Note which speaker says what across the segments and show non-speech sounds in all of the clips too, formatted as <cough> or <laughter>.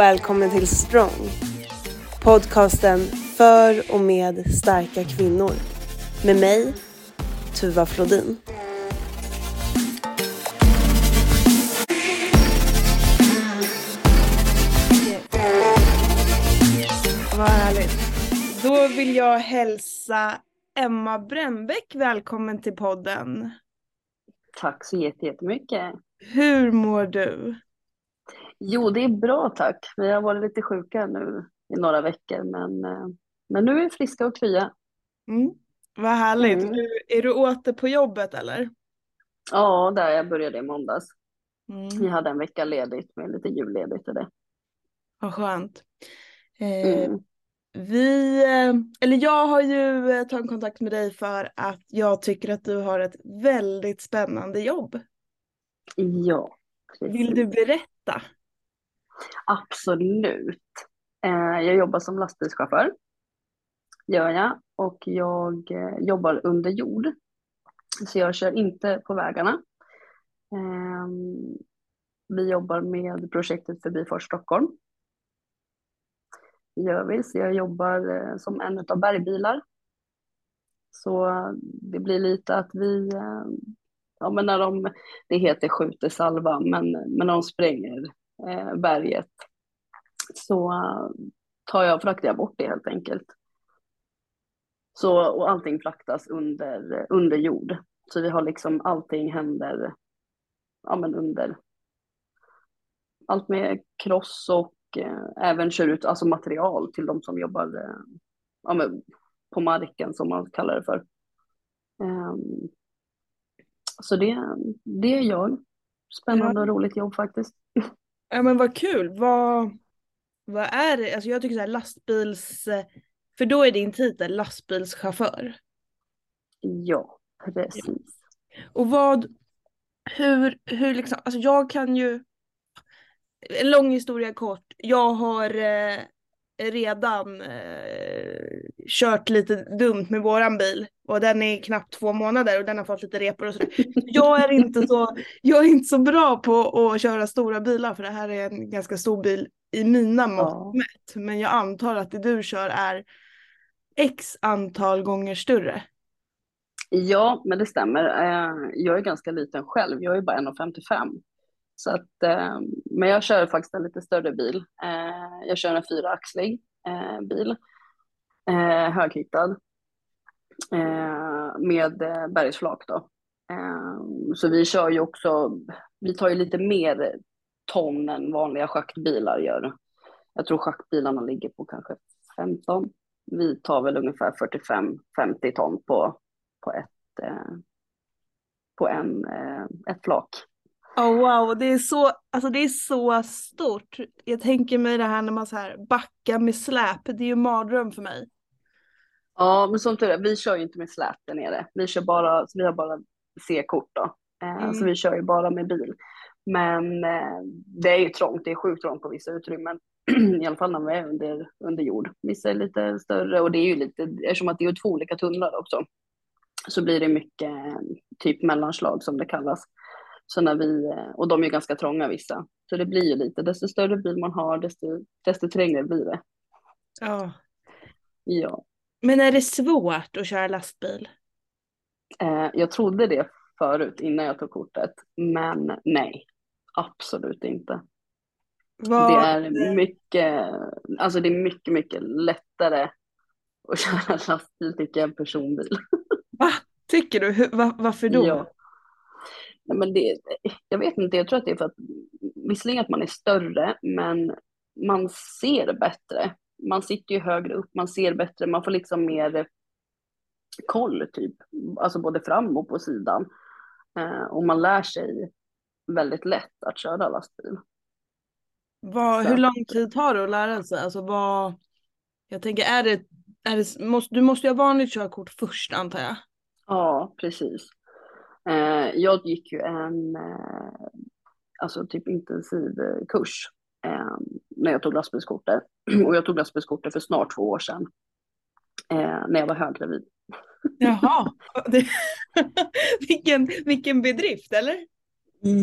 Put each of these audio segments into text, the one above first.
Speaker 1: välkommen till Strong. Podcasten för och med starka kvinnor. Med mig, Tuva Flodin. Vad härligt. Då vill jag hälsa Emma Brännbäck välkommen till podden.
Speaker 2: Tack så jättemycket.
Speaker 1: Hur mår du?
Speaker 2: Jo, det är bra tack. Vi har varit lite sjuka nu i några veckor, men, eh, men nu är vi friska och krya.
Speaker 1: Mm. Vad härligt.
Speaker 2: Mm.
Speaker 1: Är du åter på jobbet eller?
Speaker 2: Ja, där jag började i måndags.
Speaker 1: Mm.
Speaker 2: Jag hade en vecka ledigt med lite julledigt och det.
Speaker 1: Vad skönt. Eh,
Speaker 2: Mm.
Speaker 1: vi, eh, eller jag har ju eh, tagit kontakt med dig för att jag tycker att du har ett väldigt spännande jobb.
Speaker 2: Ja, precis.
Speaker 1: Vill du berätta?
Speaker 2: Absolut. Eh, jag jobbar som lastbilschaufför. Gör jag. Och jag eh, jobbar under jord. Så jag kör inte på vägarna. Ehm, vi jobbar med projektet Förbifart Stockholm. Gör vi. Så jag jobbar eh, som en av bergbilar. Så det blir lite att vi, eh, ja men när de, det heter skjuter salva, men, men de spränger eh, berget så tar jag, fraktar jag bort det helt enkelt. Så, och allting fraktas under, under jord. Så vi har liksom allting händer ja, men under allt med kross och eh, även kör ut alltså material till de som jobbar eh, ja, men på marken som man kallar det för. Ehm, så det, det är jag. Spännande och roligt jobb faktiskt. <laughs>
Speaker 1: Ja men vad kul. Vad, vad är det? Alltså jag tycker så här lastbils... För då är din titel lastbilschaufför.
Speaker 2: Ja, precis.
Speaker 1: Och vad, hur, hur liksom, alltså jag kan ju, en lång historia kort, jag har eh, redan eh, kört lite dumt med våran bil och den är knappt två månader och den har fått lite repor och sådär. Jag är inte så, jag är inte så bra på att köra stora bilar för det här är en ganska stor bil i mina mått
Speaker 2: Ja.
Speaker 1: Men jag antar att det du kör är x antal gånger större.
Speaker 2: Ja, men det stämmer. Eh, Jag är ganska liten själv. Jag är bara 1,55. Så att, eh, men jag kör faktiskt en lite större bil. Eh, Jag kör en fyraxlig eh, bil. Eh, Höghittad. Eh, Med eh, bergsflak då. Eh, Så vi kör ju också, vi tar ju lite mer ton än vanliga schaktbilar gör. Jag tror schaktbilarna ligger på kanske 15. Vi tar väl ungefär 45-50 ton på, på ett eh, på en, eh, ett flak.
Speaker 1: Oh, wow, det är, så, alltså det är så stort. Jag tänker mig det här när man så här backar med släp, det är ju mardröm för mig.
Speaker 2: Ja, men som tur är, vi kör ju inte med släp där nere. Vi kör bara, vi har bara C-kort då. Eh,
Speaker 1: Mm.
Speaker 2: Så vi kör ju bara med bil. Men eh, det är ju trångt, det är sjukt trångt på vissa utrymmen. <clears throat> I alla fall när vi är under, under jord. Vissa är lite större och det är ju lite, eftersom att det är två olika tunnlar också. Så blir det mycket typ mellanslag som det kallas. Så när vi, eh, och de är ju ganska trånga vissa. Så det blir ju lite, desto större bil man har desto, desto trängre blir det.
Speaker 1: Ja.
Speaker 2: Ja.
Speaker 1: Men är det svårt att köra lastbil?
Speaker 2: Eh, jag trodde det förut innan jag tog kortet, men nej, absolut inte.
Speaker 1: Vad,
Speaker 2: Det är mycket, alltså det är mycket, mycket lättare att <laughs> köra lastbil tycker jag än personbil.
Speaker 1: Va? Tycker du? Hur, va, varför då?
Speaker 2: Ja. Men det, jag vet inte, jag tror att det är för att visserligen att man är större, men man ser bättre. Man sitter ju högre upp, man ser bättre, man får liksom mer koll typ, alltså både fram och på sidan. Eh, och man lär sig väldigt lätt att köra lastbil.
Speaker 1: Vad, hur lång tid tar det att lära sig? Alltså vad, jag tänker är det, är det måste, du måste ju ha vanligt körkort först antar jag?
Speaker 2: Ja, precis. Eh, jag gick ju en eh, alltså typ intensiv eh, kurs eh, när jag tog lastbilskortet. <clears throat> Och jag tog lastbilskortet för snart två år sedan. Eh, när jag var höggravid. <laughs>
Speaker 1: Jaha, det, <laughs> vilken, vilken bedrift eller?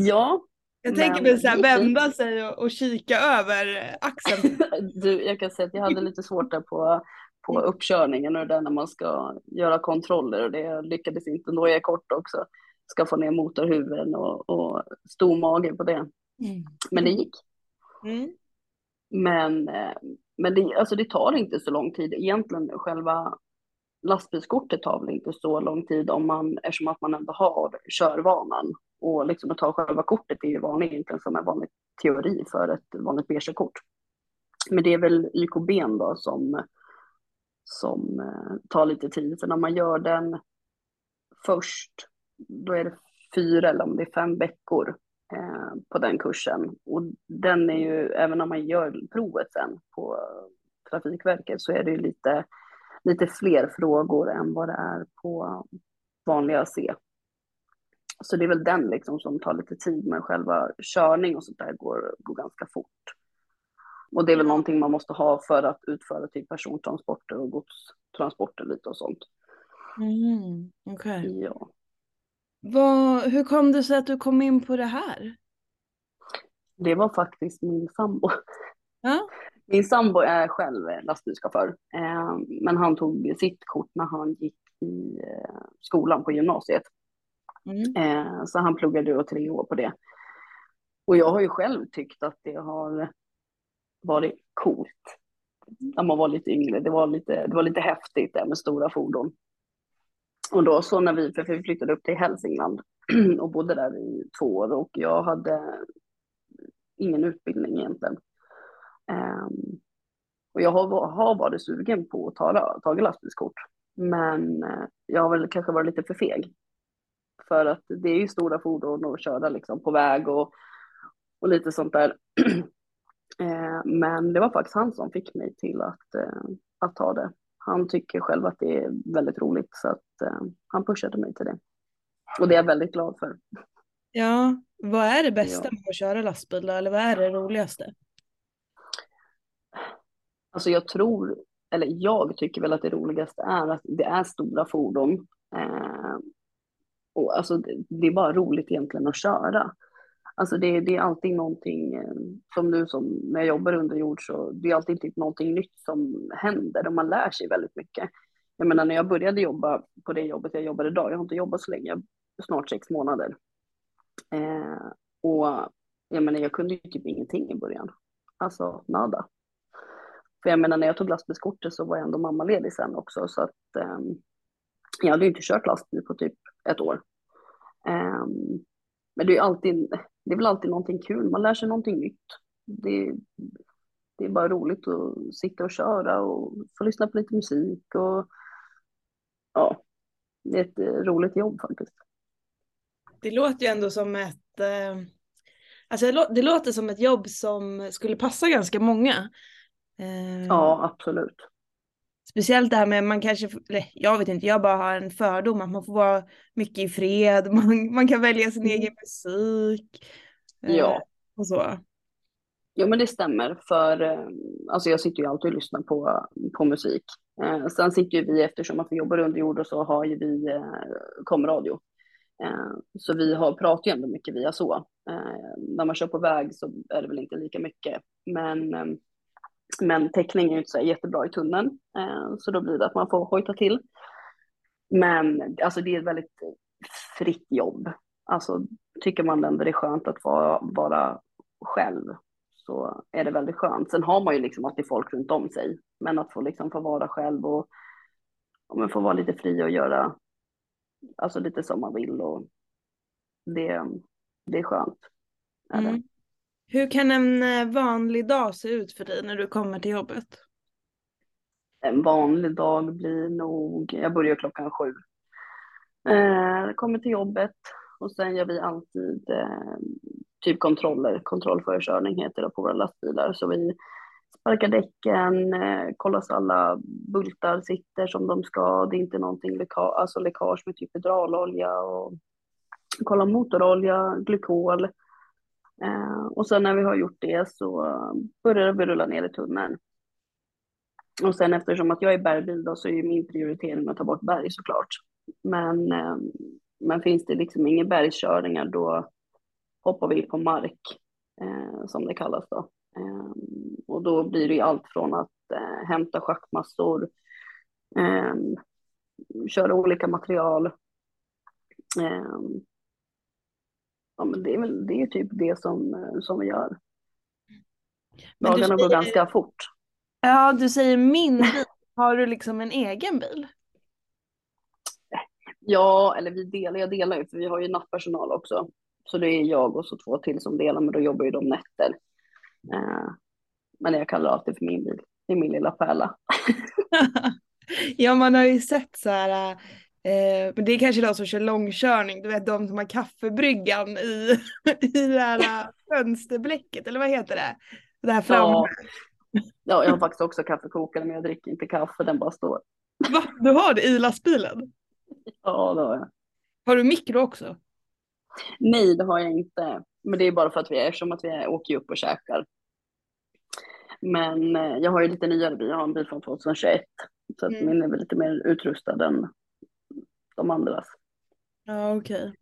Speaker 2: Ja,
Speaker 1: Jag tänker mig så här,
Speaker 2: det gick fint.
Speaker 1: vända sig och, och kika över axeln. <laughs>
Speaker 2: Du, jag kan säga att jag hade lite svårt där på, på uppkörningen och det där när man ska göra kontroller och det lyckades inte. Är jag kort också. Ska få ner motorhuven och, och stor mage på det. Men det gick.
Speaker 1: Mm.
Speaker 2: Men, eh, men det, alltså det tar inte så lång tid. Egentligen själva lastbilskortet tar väl inte så lång tid om man, eftersom att man ändå har körvanan. Och liksom att ta själva kortet är ju vanligt egentligen som en vanlig teori för ett vanligt B-körkort. Men det är väl YKB då som, som eh, tar lite tid. För när man gör den först, då är det fyra eller om det är fem veckor eh, på den kursen. Och den är ju, även om man gör provet sen på Trafikverket så är det ju lite, lite fler frågor än vad det är på vanliga C. Så det är väl den liksom som tar lite tid, men själva körning och sånt där går, går ganska fort. Och det är väl någonting man måste ha för att utföra typ persontransporter och godstransporter lite och sånt.
Speaker 1: Mm. Okej.
Speaker 2: Ja.
Speaker 1: Vad- Hur kom det sig att du kom in på det här?
Speaker 2: Det var faktiskt min sambo.
Speaker 1: Ja.
Speaker 2: Min sambo är själv lastbilschaufför, eh, men han tog sitt kort när han gick i eh, skolan på gymnasiet.
Speaker 1: Mm.
Speaker 2: Eh, så han pluggade då tre år på det. Och jag har ju själv tyckt att det har varit coolt när man var lite yngre. Det var lite, det var lite häftigt det med stora fordon. Och då så när vi, för vi flyttade upp till Hälsingland <clears throat> och bodde där i två år och jag hade ingen utbildning egentligen. Um, och jag har, har varit sugen på att ta, ta lastbilskort. Men eh, jag har väl kanske varit lite för feg. För att det är ju stora fordon och köra liksom på väg och, och lite sånt där. <clears throat> Ehm, men det var faktiskt han som fick mig till att, eh, att ta det. Han tycker själv att det är väldigt roligt så att eh, han pushade mig till det. Och det är jag väldigt glad för.
Speaker 1: Ja, vad är det bästa
Speaker 2: Ja.
Speaker 1: med att köra lastbil? Eller vad är det roligaste?
Speaker 2: Alltså jag tror, eller jag tycker väl att det roligaste är att det är stora fordon. Eh, och alltså det, det är bara roligt egentligen att köra. Alltså det, det är alltid någonting, eh, som nu som när jag jobbar under jord så det är alltid typ någonting nytt som händer och man lär sig väldigt mycket. Jag menar när jag började jobba på det jobbet jag jobbar idag, jag har inte jobbat så länge, snart sex månader. Eh, och jag menar jag kunde ju typ ingenting i början. Alltså nada. För jag menar när jag tog lastbilskortet så var jag ändå mammaledig sen också så att eh, jag hade ju inte kört lastbil på typ ett år. Eh, men det är alltid, det är väl alltid någonting kul, man lär sig någonting nytt. Det, det är bara roligt att sitta och köra och få lyssna på lite musik och ja, det är ett eh, roligt jobb faktiskt.
Speaker 1: Det låter ju ändå som ett... Eh, alltså det lå- det låter som ett jobb som skulle passa ganska många. Eh,
Speaker 2: Ja, absolut.
Speaker 1: Speciellt det här med man kanske, eller jag vet inte, jag bara har en fördom att man får vara mycket i fred, <laughs> man, man kan välja sin
Speaker 2: Mm.
Speaker 1: egen musik. eh,
Speaker 2: Ja.
Speaker 1: Och så.
Speaker 2: Jo men det stämmer för eh, alltså jag sitter ju alltid och lyssnar på, på musik. Eh, sen sitter ju vi eftersom att vi jobbar under jord och så har ju vi eh, komradio. Eh, så vi har, pratar ju ändå mycket via så. Eh, när man kör på väg så är det väl inte lika mycket. Men, men täckningen är inte så jättebra i tunneln. Eh, så då blir det att man får hojta till. Men alltså det är ett väldigt fritt jobb. Alltså tycker man ändå det är skönt att vara, vara själv så är det väldigt skönt. Sen har man ju liksom alltid folk runt om sig. Men att få liksom få vara själv och, och men få vara lite fri och göra alltså lite som man vill och det, det är skönt. Är det.
Speaker 1: Mm. Hur kan en eh, vanlig dag se ut för dig när du kommer till jobbet?
Speaker 2: En vanlig dag blir nog, jag börjar klockan sju. Eh, kommer till jobbet och sen gör vi alltid eh, typ kontroller, kontrollförkörning heter det på våra lastbilar. Så vi sparkar däcken, eh, kollar så alla bultar sitter som de ska. Det är inte någonting läcka, alltså läckage med typ hydraulolja och kollar motorolja, glykol. Eh, och sen när vi har gjort det så börjar vi rulla ner i tunneln. Och sen eftersom att jag är bergbil då så är ju min prioritering att ta bort berg såklart. Men, eh, men finns det liksom inga bergskörningar då hoppar vi på mark, eh, som det kallas då. Eh, och då blir det ju allt från att eh, hämta schaktmassor, eh, köra olika material. Ehm, Eh, ja, men det är väl det är typ det som, eh, som vi gör. Dagarna går ganska fort.
Speaker 1: Ja, du säger min bil. Har du liksom en egen bil?
Speaker 2: Ja, eller vi delar, jag delar ju för vi har ju nattpersonal också. Så det är jag och så två till som delar, men då jobbar ju de nätter. Eh, men jag kallar alltid för min bil. Det är min lilla pärla. <laughs> <laughs>
Speaker 1: ja, man har ju sett så här, eh, men det är kanske de som kör långkörning, du vet de som har kaffebryggan i, <laughs> i det här fönsterblecket, eller vad heter det? Det här framme.
Speaker 2: Ja. ja, jag har faktiskt också kaffekokare, men jag dricker inte kaffe, den bara står.
Speaker 1: Va? Du har det i lastbilen?
Speaker 2: Ja, det har jag.
Speaker 1: Har du mikro också?
Speaker 2: Nej, det har jag inte. Men det är bara för att vi är, eftersom att vi är, åker upp och käkar. Men eh, jag har ju lite nyare bil, jag har en bil från 2021. Så att
Speaker 1: Mm.
Speaker 2: min är väl lite mer utrustad än de andras.
Speaker 1: Ja, okej.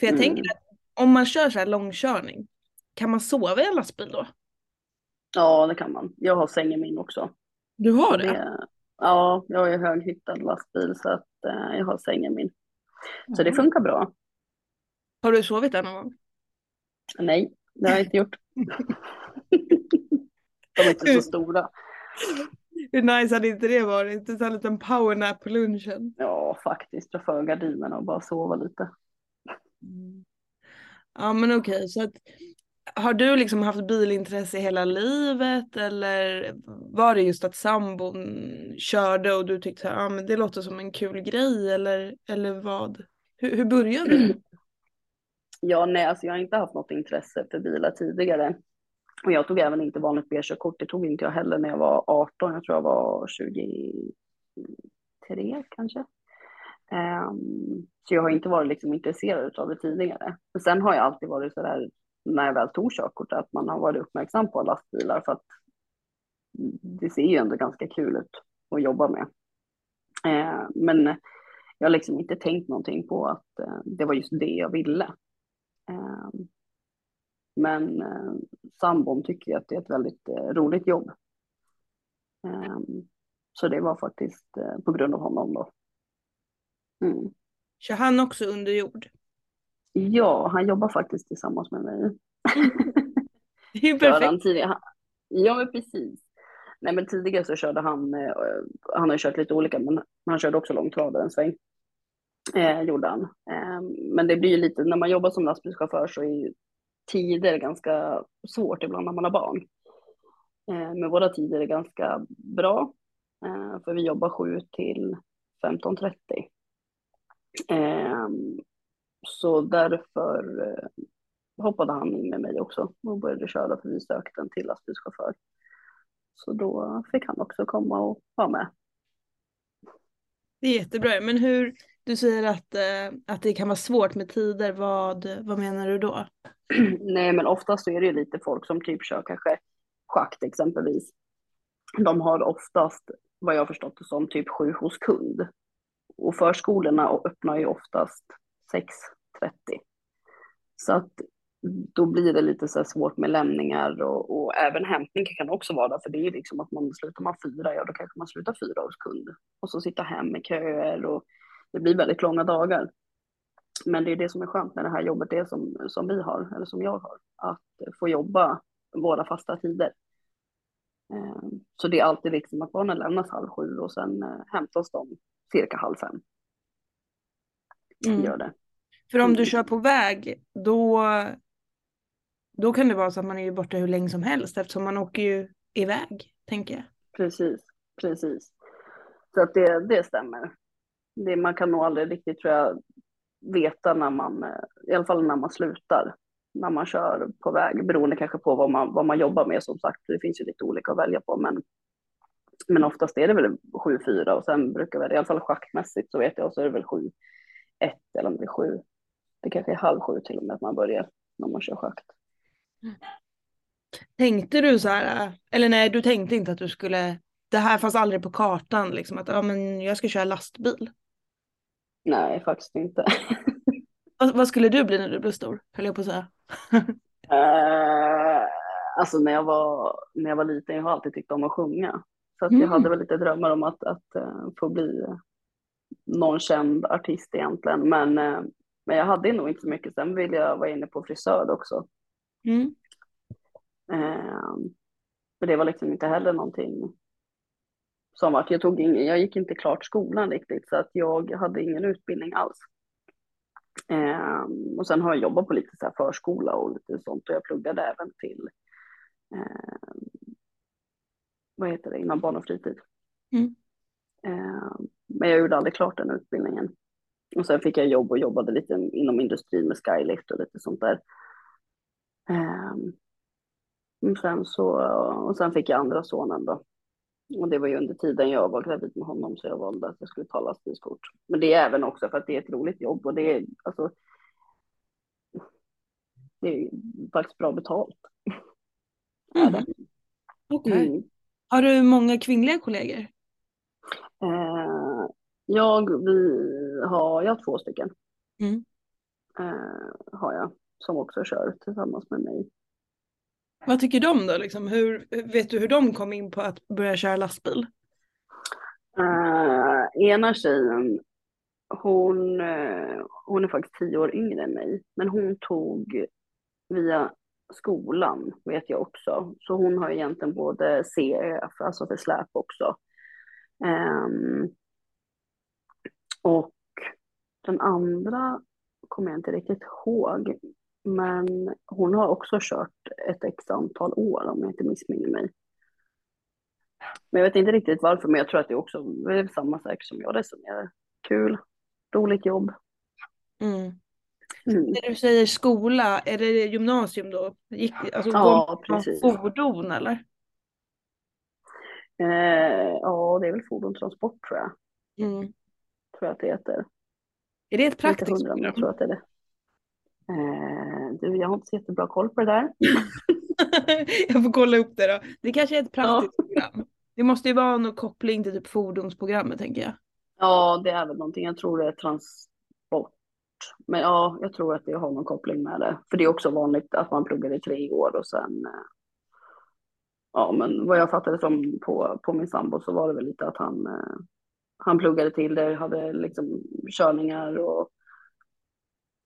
Speaker 1: För jag
Speaker 2: Mm.
Speaker 1: tänker att om man kör så här långkörning, kan man sova i en lastbil då?
Speaker 2: Ja, det kan man. Jag har säng i min också.
Speaker 1: Du har det?
Speaker 2: det ja, jag har ju höghyttad lastbil så att eh, jag har säng i min. Så det
Speaker 1: Jaha.
Speaker 2: funkar bra.
Speaker 1: Har du sovit där någon gång?
Speaker 2: Nej, det har jag inte gjort. <laughs> De är inte så stora.
Speaker 1: Hur nice hade inte det varit? En liten powernap på lunchen.
Speaker 2: Ja, faktiskt. Dra för gardinerna och bara sova lite.
Speaker 1: Ja men okej, så att har du liksom haft bilintresse hela livet eller var det just att sambon körde och du tyckte att ah, men det låter som en kul grej eller, eller vad? Hur, hur började det? <clears throat>
Speaker 2: Ja, nej, alltså jag har inte haft något intresse för bilar tidigare. Och jag tog även inte vanligt B-körkort. Det tog inte jag heller när jag var 18. Jag tror jag var 23 kanske. Um, så jag har inte varit liksom intresserad av det tidigare. Men sen har jag alltid varit så där när jag väl tog körkort att man har varit uppmärksam på lastbilar för att det ser ju ändå ganska kul ut att jobba med. Ehm, men jag har liksom inte tänkt någonting på att eh, det var just det jag ville. Ehm, men eh, sambon tycker jag att det är ett väldigt eh, roligt jobb. Ehm, Så det var faktiskt eh, på grund av honom då. Mm.
Speaker 1: Kör han också under jord?
Speaker 2: Ja, han jobbar faktiskt tillsammans med mig. <laughs>
Speaker 1: Det är ju perfekt.
Speaker 2: han Ja, men precis. Nej, men tidigare så körde han, eh, han har ju kört lite olika, men han körde också långtradare en sväng. Eh, gjorde han. Eh, men det blir ju lite, när man jobbar som lastbilschaufför så är ju tider ganska svårt ibland när man har barn. Eh, men våra tider är ganska bra, eh, för vi jobbar 7 till 15.30. Eh, så därför eh, hoppade han in med mig också och började köra för vi sökte en till lastbilschaufför. Så då fick han också komma och vara med.
Speaker 1: Det är jättebra. Men hur, du säger att, eh, att det kan vara svårt med tider, vad, vad menar du då? <clears throat>
Speaker 2: Nej, men oftast så är det ju lite folk som typ kör kanske schakt exempelvis. De har oftast, vad jag förstått det som, typ sju hos kund. Och förskolorna öppnar ju oftast 6.30. Så att då blir det lite så här svårt med lämningar och, och även hämtning kan också vara där, för det är ju liksom att man slutar man fyra, ja då kanske man slutar fyra hos kund. Och så sitta hem med köer och det blir väldigt långa dagar. Men det är det som är skönt med det här jobbet, det som, som vi har, eller som jag har, att få jobba våra fasta tider. Eh, Så det är alltid liksom att barnen lämnas halv sju och sen eh, hämtas de cirka halv fem.
Speaker 1: Mm.
Speaker 2: Gör det.
Speaker 1: För om du
Speaker 2: Mm.
Speaker 1: kör på väg, då, då kan det vara så att man är borta hur länge som helst eftersom man åker ju iväg, tänker jag.
Speaker 2: Precis, precis. Så att det, det stämmer. Det, man kan nog aldrig riktigt tror jag veta när man, eh, i alla fall när man slutar, när man kör på väg, beroende kanske på vad man, vad man jobbar med som sagt. Det finns ju lite olika att välja på, men, men oftast är det väl 7-4 och sen brukar väl, i alla fall schackmässigt så vet jag, så är det väl 7-1 eller om det är 7, det kanske är halv sju till och med att man börjar när man kör schakt.
Speaker 1: Tänkte du så här, eller nej, du tänkte inte att du skulle, det här fanns aldrig på kartan liksom att ja men jag ska köra lastbil.
Speaker 2: Nej, faktiskt inte. <laughs>
Speaker 1: Vad, vad skulle du bli när du blev stor? Höll jag på att säga. <laughs>
Speaker 2: Eh, alltså när jag, var, när jag var liten, jag har alltid tyckt om att sjunga. Så att jag
Speaker 1: Mm.
Speaker 2: hade väl lite drömmar om att, att eh, få bli någon känd artist egentligen. Men, eh, men jag hade nog inte så mycket. Sen ville jag vara inne på frisör också.
Speaker 1: Mm.
Speaker 2: Men det var liksom inte heller någonting som att jag tog ingen, jag gick inte klart skolan riktigt så att jag hade ingen utbildning alls. Eh, och sen har jag jobbat på lite så här förskola och lite sånt och jag pluggade även till eh, vad heter det, inom barn och fritid.
Speaker 1: Mm.
Speaker 2: Eh, men jag gjorde aldrig klart den utbildningen. Och sen fick jag jobb och jobbade lite inom industrin med Skylift och lite sånt där. Eh, och sen så, och sen fick jag andra sonen då. Och det var ju under tiden jag var gravid med honom så jag valde att jag skulle ta lastbilskort. Men det är även också för att det är ett roligt jobb och det är alltså. Det är faktiskt bra betalt.
Speaker 1: Mhm. Okej.
Speaker 2: Mm.
Speaker 1: Har du många kvinnliga kollegor?
Speaker 2: Eh, jag, vi har, jag har två stycken.
Speaker 1: Mm.
Speaker 2: Eh, har jag som också kör tillsammans med mig.
Speaker 1: Vad tycker de då? Liksom? Hur, vet du hur de kom in på att börja köra lastbil?
Speaker 2: Uh, ena tjejen, hon, uh, hon är faktiskt tio år yngre än mig, men hon tog via skolan vet jag också. Så hon har egentligen både CF, alltså för släp också. Um, och den andra kommer jag inte riktigt ihåg. Men hon har också kört ett x antal år om jag inte missminner mig. Men jag vet inte riktigt varför, men jag tror att det är också är samma säkert som jag resonerar. Kul, roligt jobb.
Speaker 1: Mm.
Speaker 2: Mm.
Speaker 1: När du säger skola, är det gymnasium då? Gick, alltså,
Speaker 2: Ja, precis.
Speaker 1: fordon eller?
Speaker 2: Eh, ja, det är väl fordonstransport tror jag.
Speaker 1: Mm.
Speaker 2: Tror jag att det heter.
Speaker 1: Är det ett praktiskt
Speaker 2: men jag tror
Speaker 1: program?
Speaker 2: att det är det. Eh, du, jag har inte så jättebra koll på det där. <laughs>
Speaker 1: jag får kolla upp det då. Det kanske är ett praktiskt program. Det måste ju vara någon koppling till typ fordonsprogrammet tänker jag.
Speaker 2: Ja, det är väl någonting. Jag tror det är transport. Men ja, jag tror att det har någon koppling med det. För det är också vanligt att man pluggar i tre år och sen. eh, Ja, men vad jag fattade som på, på min sambo så var det väl lite att han. eh, Han pluggade till det, hade liksom körningar och.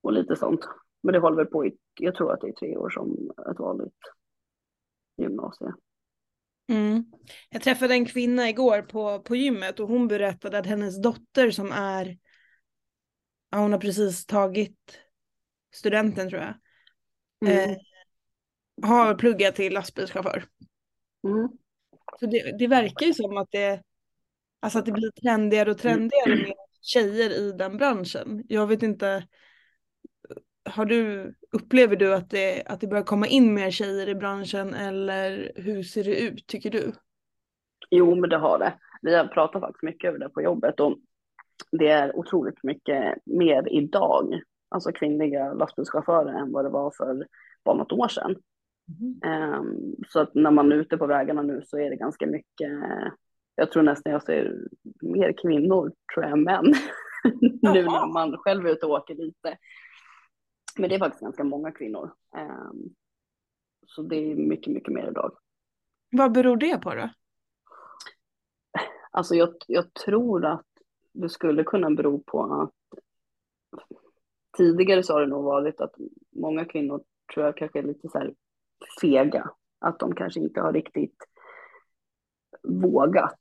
Speaker 2: Och lite sånt. Men det håller väl på i, jag tror att det är tre år som ett vanligt gymnasie.
Speaker 1: Mm. Jag träffade en kvinna igår på, på gymmet och hon berättade att hennes dotter som är, ja, hon har precis tagit studenten tror jag,
Speaker 2: Mm.
Speaker 1: eh, har pluggat till lastbilschaufför.
Speaker 2: Mm.
Speaker 1: Så det, det verkar ju som att det, alltså att det blir trendigare och trendigare med tjejer i den branschen. Jag vet inte, har du, upplever du att det, att det börjar komma in mer tjejer i branschen eller hur ser det ut tycker du?
Speaker 2: Jo, men det har det. Vi har pratat faktiskt mycket över det på jobbet och det är otroligt mycket mer idag, alltså kvinnliga lastbilschaufförer än vad det var för bara något år sedan. Ehm, så att när man är ute på vägarna nu så är det ganska mycket, jag tror nästan jag ser mer kvinnor tror jag än män. <laughs> nu när man själv är ute och åker lite. Men det är faktiskt ganska många kvinnor. Ehm, så det är mycket, mycket mer idag.
Speaker 1: Vad beror det på då?
Speaker 2: Alltså jag, jag tror att det skulle kunna bero på att tidigare så har det nog varit att många kvinnor tror jag kanske är lite så här fega. Att de kanske inte har riktigt vågat.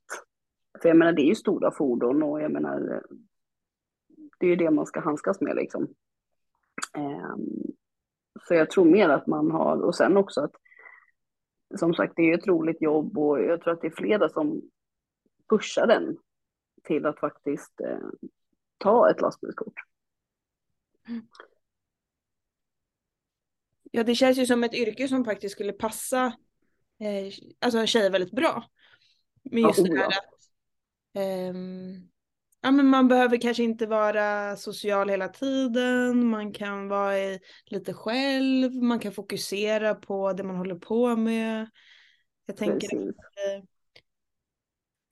Speaker 2: För jag menar det är ju stora fordon och jag menar det är ju det man ska handskas med liksom. Ehm, så jag tror mer att man har, och sen också att som sagt det är ju ett roligt jobb och jag tror att det är flera som pushar den till att faktiskt eh, ta ett lastbilskort.
Speaker 1: Ja, det känns ju som ett yrke som faktiskt skulle passa eh, alltså tjejer väldigt bra. Men
Speaker 2: Ja,
Speaker 1: just det
Speaker 2: oh
Speaker 1: här
Speaker 2: ja.
Speaker 1: att ehm, ja, men man behöver kanske inte vara social hela tiden, man kan vara lite själv, man kan fokusera på det man håller på med. Jag tänker att
Speaker 2: Precis.
Speaker 1: eh,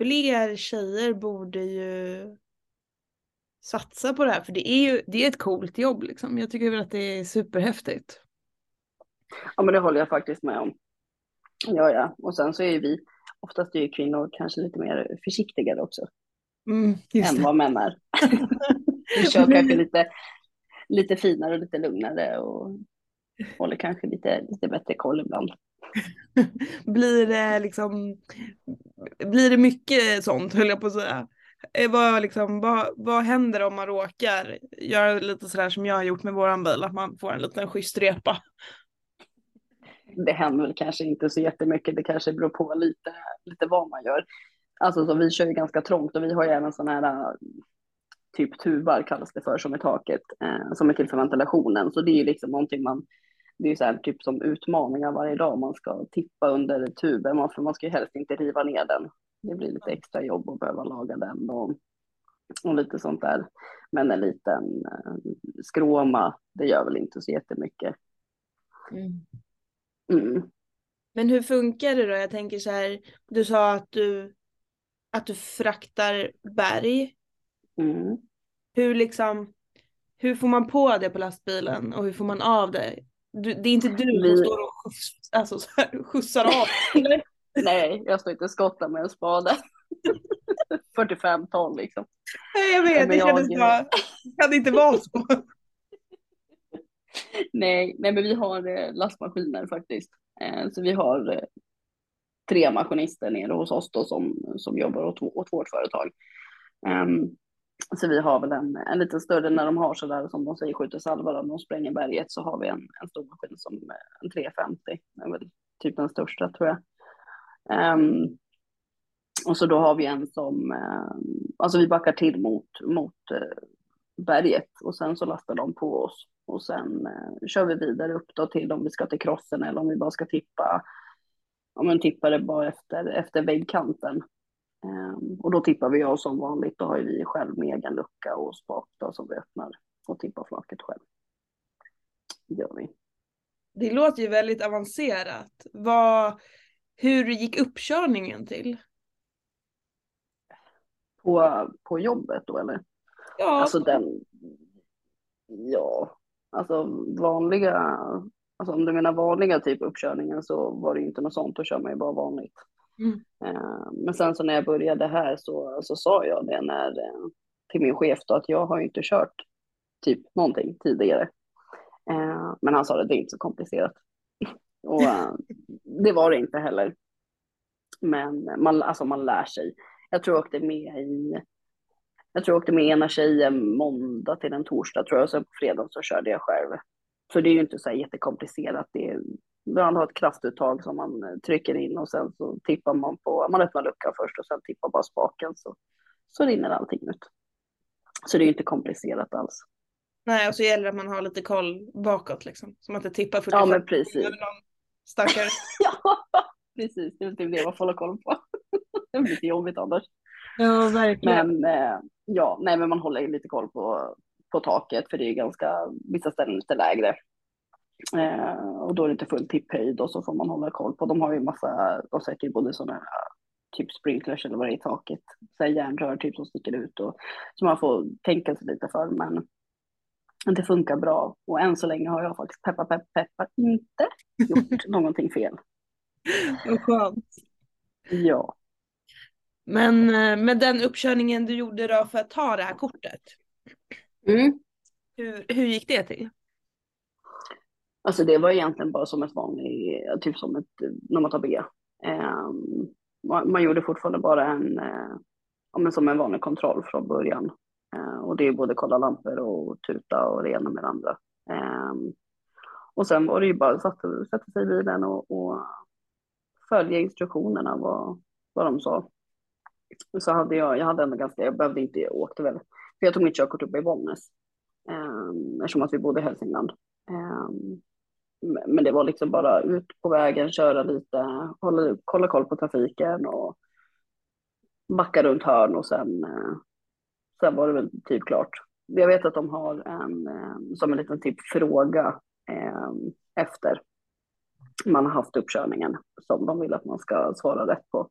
Speaker 1: fler tjejer borde ju satsa på det här för det är ju det är ett coolt jobb liksom. Jag tycker väl att det är superhäftigt.
Speaker 2: Ja men det håller jag faktiskt med om. Ja ja, och sen så är ju vi, oftast är ju kvinnor kanske lite mer försiktigare också.
Speaker 1: Mm,
Speaker 2: än vad män är. <laughs> vi kör kanske lite, lite finare och lite lugnare och håller kanske lite, lite bättre koll ibland. <laughs>
Speaker 1: blir det liksom, blir det mycket sånt höll jag på att säga? Eh, vad, liksom, vad, vad händer om man råkar göra lite sådär som jag har gjort med våran bil, att man får en liten schysst repa?
Speaker 2: Det händer väl kanske inte så jättemycket, det kanske beror på lite, lite vad man gör. Alltså så vi kör ju ganska trångt och vi har ju även sådana här typ tubar kallas det för som är taket, eh, som är till för ventilationen. Så det är ju liksom någonting man, det är ju så här typ som utmaningar varje dag man ska tippa under tuben, för man ska ju helst inte riva ner den. Det blir lite extra jobb att behöva laga den och, och lite sånt där. Men en liten eh, skråma, det gör väl inte så jättemycket. Mm.
Speaker 1: Mm. Men hur funkar det då? Jag tänker så här, du sa att du, att du fraktar berg.
Speaker 2: Mm.
Speaker 1: Hur liksom, hur får man på det på lastbilen och hur får man av det? Du, det är inte du som står och skjuts, alltså, så här, skjutsar av? <laughs>
Speaker 2: Nej, jag står inte och skottar med en spade. <laughs> 45 ton liksom.
Speaker 1: Nej, jag vet, det kändes kan det inte vara så? <laughs>
Speaker 2: nej, nej, men vi har eh, lastmaskiner faktiskt. Eh, så vi har eh, tre maskinister nere hos oss då som, som jobbar åt, åt vårt företag. Um, så vi har väl en, en lite större när de har så där som de säger skjuter salvar när de spränger berget så har vi en, en stor maskin som en 350. Det är väl typ den största tror jag. Um, och så då har vi en som, um, alltså vi backar till mot, mot uh, berget och sen så lastar de på oss och sen uh, kör vi vidare upp då till om vi ska till krossen eller om vi bara ska tippa, om man tippar det bara efter, efter väggkanten. Um, och då tippar vi av som vanligt, då har vi själv med egen lucka och spak då som vi öppnar och tippar flaket själv. Det gör vi.
Speaker 1: Det låter ju väldigt avancerat. Vad, hur gick uppkörningen till?
Speaker 2: På, på jobbet då eller?
Speaker 1: Ja.
Speaker 2: Alltså den, ja, alltså vanliga, alltså om du menar vanliga typ uppkörningen så var det ju inte något sånt, då kör man ju bara vanligt.
Speaker 1: Mm.
Speaker 2: Eh, men sen så när jag började här så, så sa jag det när, eh, till min chef då att jag har ju inte kört typ någonting tidigare. Eh, men han sa att det är inte så komplicerat. <laughs> Och det var det inte heller. Men man, alltså man lär sig. Jag tror jag åkte med i, jag tror jag åkte med ena tjejen måndag till en torsdag tror jag, och sen på fredag så körde jag själv. Så det är ju inte så här jättekomplicerat. Det är, man har ett kraftuttag som man trycker in och sen så tippar man på, man öppnar luckan först och sen tippar bara spaken så, så rinner allting ut. Så det är ju inte komplicerat alls.
Speaker 1: Nej, och så gäller det att man har lite koll bakåt liksom. Så man inte tippar 45
Speaker 2: Ja, men precis.
Speaker 1: Stackare. <laughs>
Speaker 2: ja, precis. Det är typ det man får hålla koll på. <laughs> det blir lite jobbigt annars.
Speaker 1: Ja, verkligen.
Speaker 2: Men eh, ja, nej, men man håller lite koll på, på taket för det är ganska, vissa ställen lite lägre. Eh, och då är det inte full tipphöjd och så får man hålla koll på. De har ju massa, de sätter ju både sådana typ sprinklers eller vad det är i taket, så här järnrör typ som sticker ut och så man får tänka sig lite för. Men det funkar bra och än så länge har jag faktiskt peppa peppa peppa inte gjort <laughs> någonting fel.
Speaker 1: Vad skönt.
Speaker 2: Ja.
Speaker 1: Men eh, med den uppkörningen du gjorde då för att ta det här kortet.
Speaker 2: Mm.
Speaker 1: Hur, hur gick det till?
Speaker 2: Alltså det var egentligen bara som ett vanligt, typ som ett, när man tar B. Um, man, man, gjorde fortfarande bara en, uh, ja, men som en vanlig kontroll från början. Uh, och det är både kolla lampor och tuta och det ena med det andra. Um, och sen var det ju bara att sätta, sätta sig i bilen och, och följa instruktionerna vad, vad de sa. Så hade jag, jag hade ändå ganska, jag behövde inte, jag åkte väl, för jag tog mitt körkort uppe i Bollnäs. Um, eftersom att vi bodde i Hälsingland. Um, men det var liksom bara ut på vägen, köra lite, hålla, kolla koll på trafiken och backa runt hörn och sen, eh, sen var det väl typ klart. Jag vet att de har en, ehm, som en liten typ fråga efter man har haft uppkörningen som de vill att man ska svara rätt på.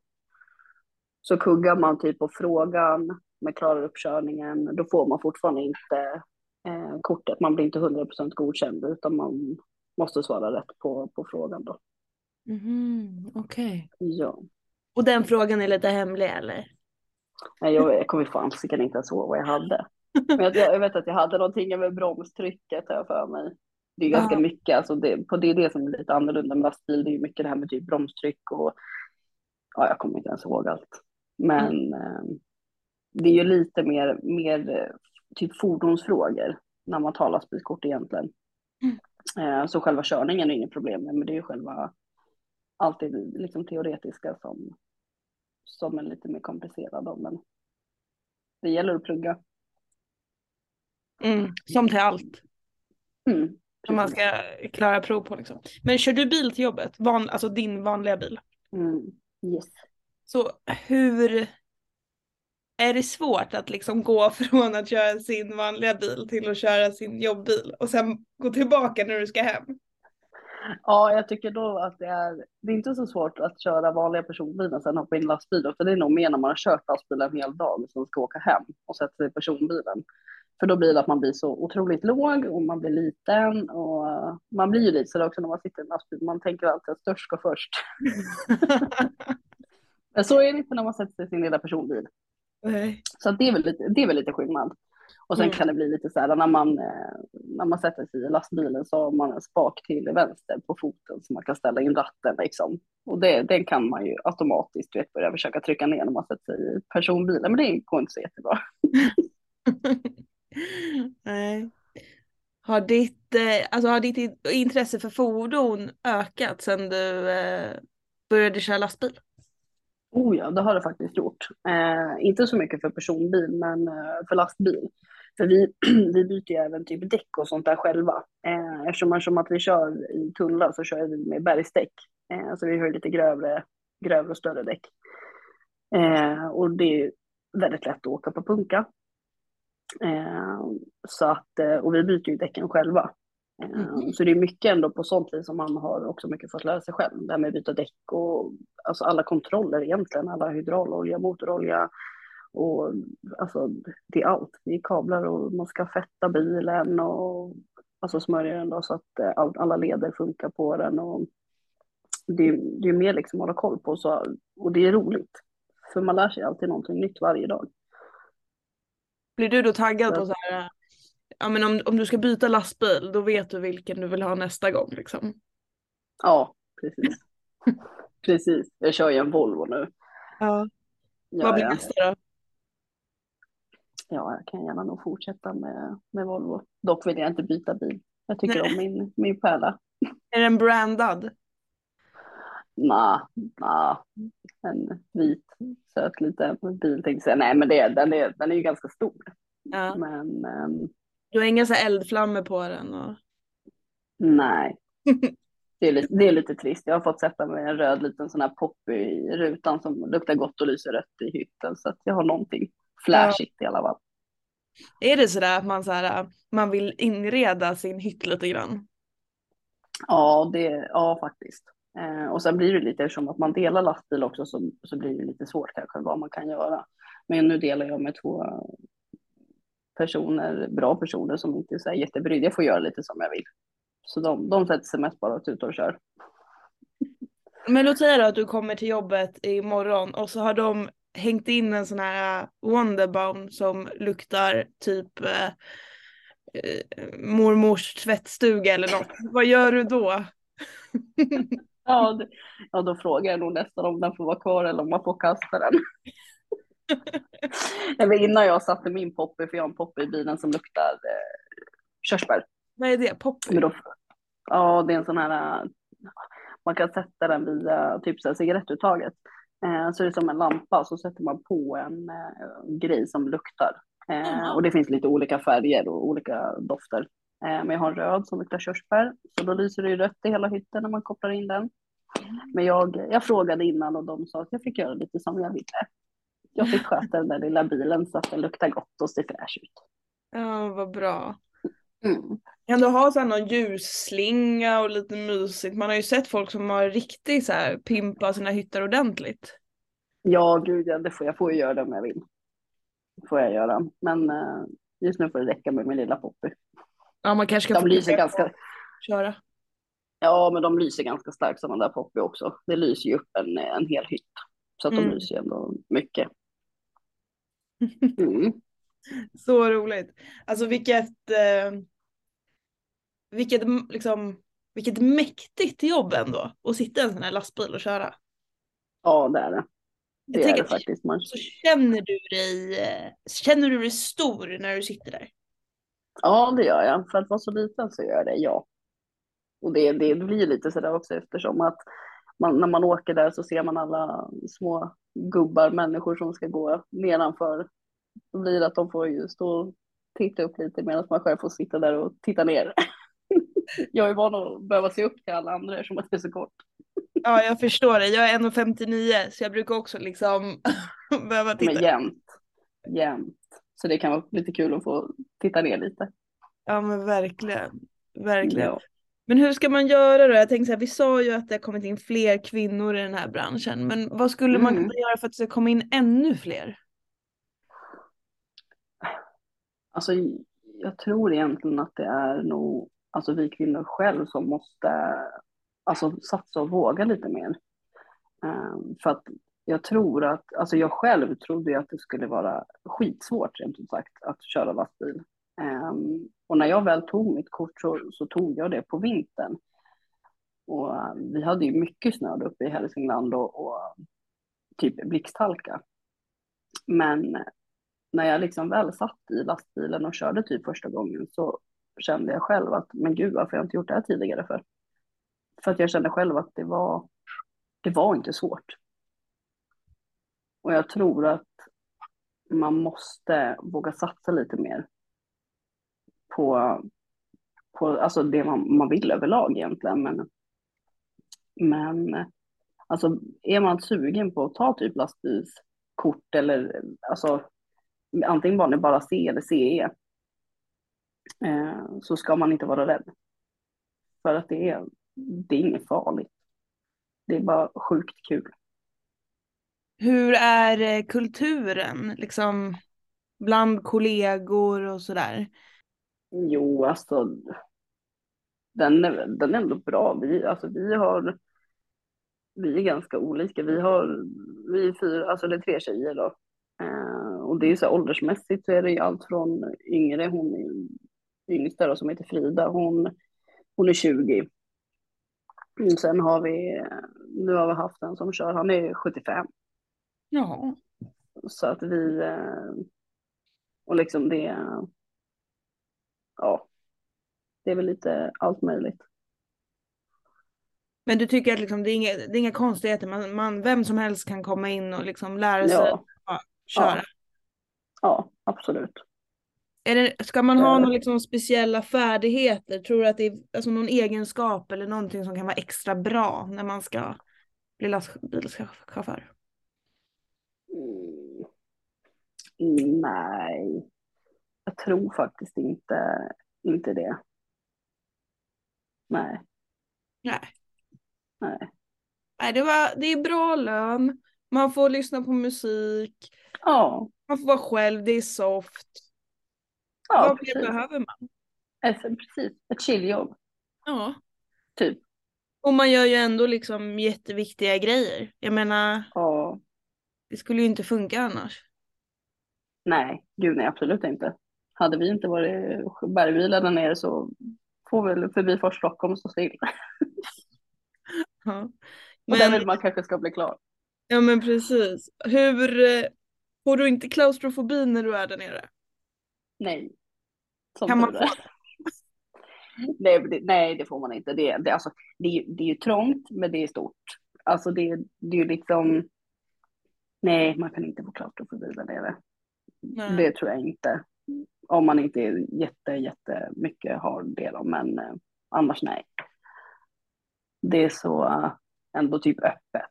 Speaker 2: Så kuggar man typ på frågan men klarar upp körningen, då får man fortfarande inte eh, kortet. Man blir inte 100% godkänd utan man måste svara rätt på, på frågan då.
Speaker 1: Mhm, Okej.
Speaker 2: Ja.
Speaker 1: Och den frågan är lite hemlig eller?
Speaker 2: Nej, jag, jag kommer fan säkert inte ens ihåg vad jag hade. Men jag, jag vet att jag hade någonting över bromstrycket har jag för mig. Det är ganska
Speaker 1: Ja.
Speaker 2: mycket, alltså det, på det är det som är lite annorlunda med lastbil. Det är ju mycket det här med typ bromstryck och ja, jag kommer inte ens ihåg allt. Men eh, det är ju lite mer, mer eh, typ fordonsfrågor när man tar lastbilskort egentligen. Eh, så själva körningen är inget problem men det är ju själva allt det liksom teoretiska som, som är lite mer komplicerad. Då, men det gäller att plugga.
Speaker 1: Mm, som till allt.
Speaker 2: Mm,
Speaker 1: Som man ska klara prov på liksom. Men kör du bil till jobbet? Van, alltså din vanliga bil?
Speaker 2: Mm, yes.
Speaker 1: Så hur är det svårt att liksom gå <laughs> från att köra sin vanliga bil till att köra sin jobbbil och sen gå tillbaka när du ska hem?
Speaker 2: Ja, jag tycker då att det är, det är inte så svårt att köra vanliga personbilar och sen hoppa in i lastbilen, för det är nog mer när man har kört lastbilen en hel dag och sen ska åka hem och sätta sig i personbilen. För då blir det att man blir så otroligt låg och man blir liten och man blir ju lite sådär också när man sitter i en lastbil, man tänker alltid att störst ska först. <laughs> Men så är det inte när man sätter sig i sin lilla personbil.
Speaker 1: Nej.
Speaker 2: Så det, är väl lite, det är väl lite skillnad. Och sen
Speaker 1: Mm.
Speaker 2: kan det bli lite så här när man, eh, när man sätter sig i lastbilen så har man en spak till vänster på foten så man kan ställa in ratten liksom. Och det, den kan man ju automatiskt vet, börja försöka trycka ner när man sätter sig i personbilen, men det går inte så jättebra. <laughs>
Speaker 1: Nej. Har ditt, eh, alltså har ditt in- intresse för fordon ökat sedan du eh, började köra lastbil?
Speaker 2: Oh ja, det har det faktiskt gjort. Eh, inte så mycket för personbil, men eh, för lastbil. För vi, <clears throat> vi byter ju även typ däck och sånt där själva. Eh, eftersom, som att vi kör i tunnlar så kör vi med bergsdäck. Eh, så vi har ju lite grövre, grövre och större däck. Eh, och det är väldigt lätt att åka på punka. Eh, så att, eh, och vi byter ju däcken själva.
Speaker 1: Mhm.
Speaker 2: Så det är mycket ändå på sånt vis som man har också mycket fått lära sig själv. Det här med att byta däck och alltså alla kontroller egentligen. Alla hydraulolja, motorolja och alltså det är allt. Det är kablar och man ska fetta bilen och alltså smörja den då så att eh, all, alla leder funkar på den. Och det, är- det är mer liksom att hålla koll på så, och det är roligt. För man lär sig alltid någonting nytt varje dag.
Speaker 1: Blir du då taggad på så här, eh, ja men om, om du ska byta lastbil då vet du vilken du vill ha nästa gång liksom?
Speaker 2: Ja, precis. <laughs> precis. Jag kör ju en Volvo nu.
Speaker 1: Ja.
Speaker 2: Ja,
Speaker 1: Vad blir
Speaker 2: ja.
Speaker 1: nästa då?
Speaker 2: ja, jag kan gärna nog fortsätta med, med Volvo. Dock vill jag inte byta bil. Jag tycker
Speaker 1: Nej.
Speaker 2: om min, min pärla. <laughs>
Speaker 1: Är den brandad?
Speaker 2: Nja, nja, en vit söt liten bil tänkte jag. Nej, men det, den, är, den är ju ganska stor.
Speaker 1: Ja.
Speaker 2: Men ehm,
Speaker 1: Du har inga så eldflammor på den? Och...
Speaker 2: nej, <laughs> det är, lite, det är lite trist. Jag har fått sätta med en röd liten sån här pop i rutan som luktar gott och lyser rött i hytten. Så att jag har någonting flashigt i alla fall.
Speaker 1: Är det sådär att man, så här, man vill inreda sin hytt lite grann?
Speaker 2: Ja, det, ja faktiskt. Eh, och sen blir det lite som att man delar lastbil också så, så blir det lite svårt kanske vad man kan göra. Men nu delar jag med två personer, bra personer som inte är så här. Jag får göra lite som jag vill. Så de, de sätter sig mest bara ut och kör.
Speaker 1: Men låt säga då att du kommer till jobbet imorgon och så har de hängt in en sån här Wonderbaum som luktar typ eh, mormors tvättstuga eller något. Vad gör du då? <laughs>
Speaker 2: Ja, det, ja, då frågar jag nog nästan om den får vara kvar eller om man får kasta den. Eller innan jag satte min poppy, för jag har en poppy i bilen som luktar eh, körsbär.
Speaker 1: Vad är det? Poppy?
Speaker 2: Då, ja, det är en sån här, äh, man kan sätta den via typ så här cigarettuttaget. Eh, så det är som en lampa, så sätter man på en eh, grej som luktar. Eh, och det finns lite olika färger och olika dofter. Eh, men jag har en röd som luktar körsbär, så då lyser det ju rött i hela hytten när man kopplar in den. Men jag, jag frågade innan och de sa att jag fick göra lite som jag ville. Jag fick sköta den där lilla bilen så att den luktar gott och ser fräsch ut.
Speaker 1: Ja, vad bra.
Speaker 2: Mm.
Speaker 1: Kan du ha så någon ljusslinga och lite mysigt? Man har ju sett folk som har riktigt så här pimpa sina hytter ordentligt.
Speaker 2: Ja, gud ja, det får, jag får ju göra det om jag vill. får jag göra. Men eh, just nu får det räcka med min lilla Poppy.
Speaker 1: Ja, man kanske ska
Speaker 2: De lyser ganska,
Speaker 1: köra.
Speaker 2: ja men de lyser ganska starkt sådana där Poppy också. Det lyser ju upp en, en hel hytt. Så att de
Speaker 1: Mm.
Speaker 2: lyser ju ändå mycket. Mm. <laughs>
Speaker 1: Så roligt. Alltså vilket, eh, vilket, liksom, vilket mäktigt jobb ändå att sitta i en sån här lastbil och köra.
Speaker 2: Ja det är det. Det
Speaker 1: Jag
Speaker 2: är det faktiskt. Man,
Speaker 1: Så känner du dig, eh, känner du dig stor när du sitter där?
Speaker 2: ja det gör jag. För att vara så liten så gör jag det, ja. Och det, det blir lite sådär också eftersom att man, när man åker där så ser man alla små gubbar, människor som ska gå nedanför. Då blir det att de får ju stå och titta upp lite medan man själv får sitta där och titta ner. <laughs> Jag är van att behöva se upp till alla andra eftersom att det är så kort.
Speaker 1: Ja, jag förstår det. Jag är 1,59 så jag brukar också liksom <laughs> behöva titta.
Speaker 2: Men jämt, jämt. Så det kan vara lite kul att få titta ner lite.
Speaker 1: Ja, men verkligen. Verkligen.
Speaker 2: Ja.
Speaker 1: Men hur ska man göra då? Jag tänker så här, vi sa ju att det har kommit in fler kvinnor i den här branschen, men vad skulle man
Speaker 2: Mm.
Speaker 1: kunna göra för att det ska komma in ännu fler?
Speaker 2: Alltså, jag tror egentligen att det är nog alltså, vi kvinnor själv som måste alltså, satsa och våga lite mer. Ehm, för att jag tror att, alltså jag själv trodde ju att det skulle vara skitsvårt rent ut sagt att köra lastbil. Ehm, och när jag väl tog mitt kort så, så tog jag det på vintern. Och ehm, vi hade ju mycket snö uppe i Hälsingland och, och typ blixthalka. Men eh, när jag liksom väl satt i lastbilen och körde typ första gången så kände jag själv att men gud varför har jag inte gjort det här tidigare för? För att jag kände själv att det var, det var inte svårt. Och jag tror att man måste våga satsa lite mer på, på alltså det man, man vill överlag egentligen. Men, men alltså är man sugen på att ta typ lastbilskort eller alltså antingen bara, bara C eller CE eh, så ska man inte vara rädd. För att det är, det är inget farligt. Det är bara sjukt kul.
Speaker 1: Hur är eh, kulturen liksom bland kollegor och sådär?
Speaker 2: Jo, alltså den är, den är ändå bra. Vi, alltså, vi har vi är ganska olika. Vi har vi är fyra, alltså det är tre tjejer då. Eh, och det är så här, åldersmässigt så är det ju allt från yngre, hon är yngsta då, som heter Frida, hon, hon är 20. Mm, Sen har vi, nu har vi haft en som kör, han är 75.
Speaker 1: Ja.
Speaker 2: Så att vi, eh, och liksom det, ja, det är väl lite allt möjligt.
Speaker 1: Men du tycker att liksom, det, är inga, det är inga konstigheter, man, man, vem som helst kan komma in och liksom lära sig
Speaker 2: Ja,
Speaker 1: att köra?
Speaker 2: ja, absolut.
Speaker 1: Är det, ska man ha
Speaker 2: Ja.
Speaker 1: några liksom speciella färdigheter? Tror du att det är alltså någon egenskap eller någonting som kan vara extra bra när man ska bli lastbilschaufför?
Speaker 2: Mm. Nej, jag tror faktiskt inte, inte det. Nej,
Speaker 1: Nej.
Speaker 2: nej.
Speaker 1: Nej, det, var, det är bra lön, man får lyssna på musik,
Speaker 2: Ja,
Speaker 1: man får vara själv, det är soft.
Speaker 2: ja
Speaker 1: Vad mer behöver man?
Speaker 2: Alltså, precis. Ett chilljobb,
Speaker 1: Ja.
Speaker 2: typ.
Speaker 1: Och man gör ju ändå liksom jätteviktiga grejer. Jag menar,
Speaker 2: Ja,
Speaker 1: det skulle ju inte funka annars.
Speaker 2: nej, gud nej, absolut inte. Hade vi inte varit bergbilar där nere så får väl Förbifart Stockholm stå still. <laughs>
Speaker 1: Ja.
Speaker 2: Och där
Speaker 1: Men,
Speaker 2: vill man kanske ska bli klar.
Speaker 1: ja men precis. Hur, eh, får du inte klaustrofobi när du är där nere?
Speaker 2: Nej. Som
Speaker 1: Kan man <laughs>
Speaker 2: nej, det, nej, det får man inte. Det, det, alltså, det, det är ju trångt, men det är stort. Alltså det, det är ju liksom... Nej, man kan inte få klaustrofobi där nere.
Speaker 1: Nej.
Speaker 2: Det tror jag inte. Om man inte jätte, jättemycket har det då, men eh, annars nej. Det är så eh, ändå typ öppet.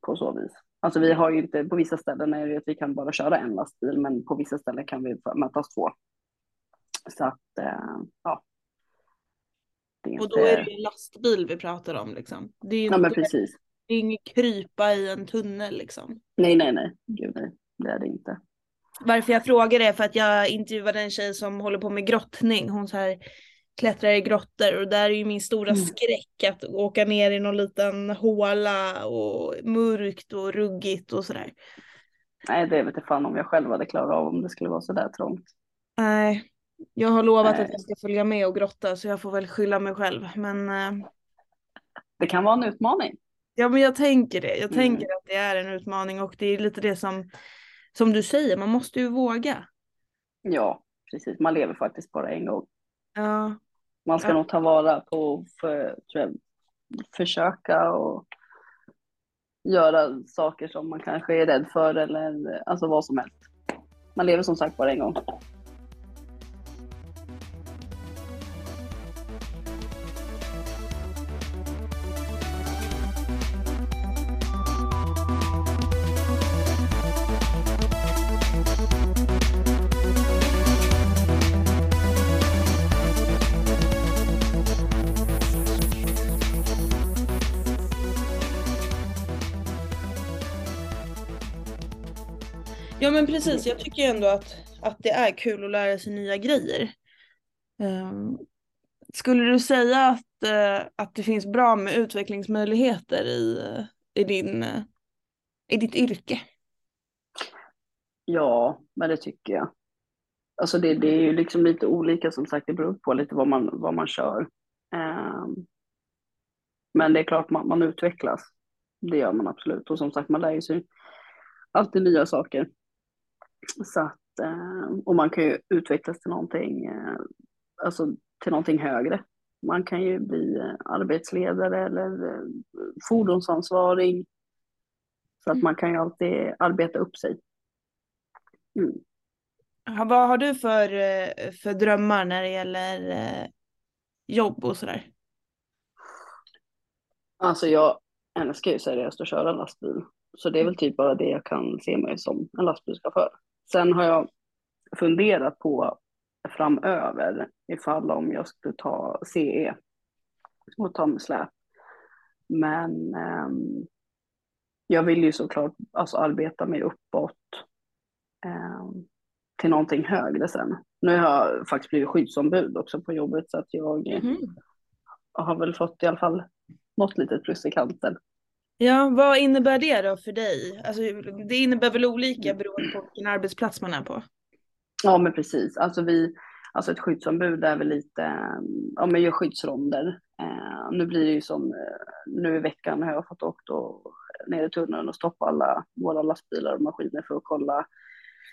Speaker 2: På så vis. Alltså vi har ju inte, på vissa ställen är det att vi kan bara köra en lastbil, men på vissa ställen kan vi mötas två. Så att, eh, ja. Är
Speaker 1: Och då
Speaker 2: inte-
Speaker 1: är det ju en lastbil vi pratar om liksom. Det är ju
Speaker 2: Ja men
Speaker 1: inte,
Speaker 2: precis.
Speaker 1: det är inget krypa i en tunnel liksom.
Speaker 2: Nej, nej, nej. Gud nej. Det är det inte.
Speaker 1: Varför jag frågar är för att jag intervjuade en tjej som håller på med grottning. Hon så här klättrar i grottor och där är ju min stora
Speaker 2: Mm.
Speaker 1: skräck att åka ner i någon liten håla och mörkt och ruggigt och sådär.
Speaker 2: Nej, det vet jag fan om jag själv hade klarat av om det skulle vara sådär trångt.
Speaker 1: Nej, jag har lovat
Speaker 2: Nej.
Speaker 1: att jag ska följa med och grotta så jag får väl skylla mig själv. Men eh,
Speaker 2: Det kan vara en utmaning.
Speaker 1: ja, men jag tänker det. Jag
Speaker 2: Mm.
Speaker 1: tänker att det är en utmaning och det är lite det som, som du säger, man måste ju våga.
Speaker 2: Ja, precis. Man lever faktiskt bara en gång.
Speaker 1: Ja,
Speaker 2: Man ska
Speaker 1: Ja.
Speaker 2: nog ta vara på för, jag, försöka och göra saker som man kanske är rädd för eller alltså vad som helst. Man lever som sagt bara en gång.
Speaker 1: Men precis. Jag tycker ändå att, att det är kul att lära sig nya grejer. Um, skulle du säga att, uh, att det finns bra med utvecklingsmöjligheter i, eh, i, din, uh, i ditt yrke?
Speaker 2: Ja, men det tycker jag. Alltså det, det är ju liksom lite olika som sagt, det beror på lite vad man, vad man kör. Um, men det är klart man, man utvecklas. Det gör man absolut. Och som sagt, man lär ju sig alltid nya saker. Så att, eh, och man kan ju utvecklas till någonting, eh, alltså till någonting högre. Man kan ju bli eh, arbetsledare eller fordonsansvarig. Så att man kan ju alltid arbeta upp sig. Mm.
Speaker 1: Vad har du för, för drömmar när det gäller jobb och sådär?
Speaker 2: Alltså jag älskar ju seriöst att köra lastbil. Så det är väl typ bara det jag kan se mig som en lastbilschaufför. Sen har jag funderat på framöver ifall om jag skulle ta CE och ta med släp. Men ehm, jag vill ju såklart alltså, arbeta mig uppåt ehm, till någonting högre sen. Nu har jag faktiskt blivit skyddsombud också på jobbet så att jag
Speaker 1: Mhm.
Speaker 2: har väl fått i alla fall något litet plus i kanten.
Speaker 1: Ja, vad innebär det då för dig? Alltså, det innebär väl olika beroende på vilken arbetsplats man är på?
Speaker 2: Ja, men precis. Alltså vi, alltså ett skyddsombud är väl lite, ja men gör skyddsronder. Eh, nu blir det ju som, eh, nu i veckan har jag fått åkt och, ner i tunneln och stoppa alla våra lastbilar och maskiner för att kolla,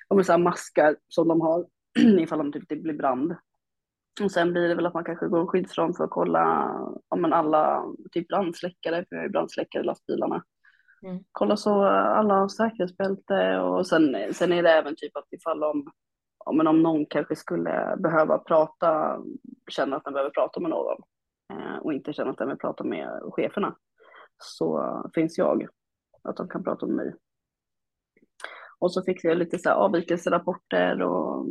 Speaker 2: ja men så maskar som de har <clears throat> ifall de typ det blir brand. Och sen blir det väl att man kanske går en skyddsrond för att kolla, ja men alla, typ brandsläckare, för vi har ju brandsläckare i lastbilarna.
Speaker 1: Mm.
Speaker 2: Kolla så alla har säkerhetsbälte och sen, sen är det även typ att ifall om ja, men om någon kanske skulle behöva prata, känna att den behöver prata med någon eh, och inte känna att den vill prata med cheferna så finns jag, att de kan prata med mig. Och så fixar jag lite så här avvikelserapporter och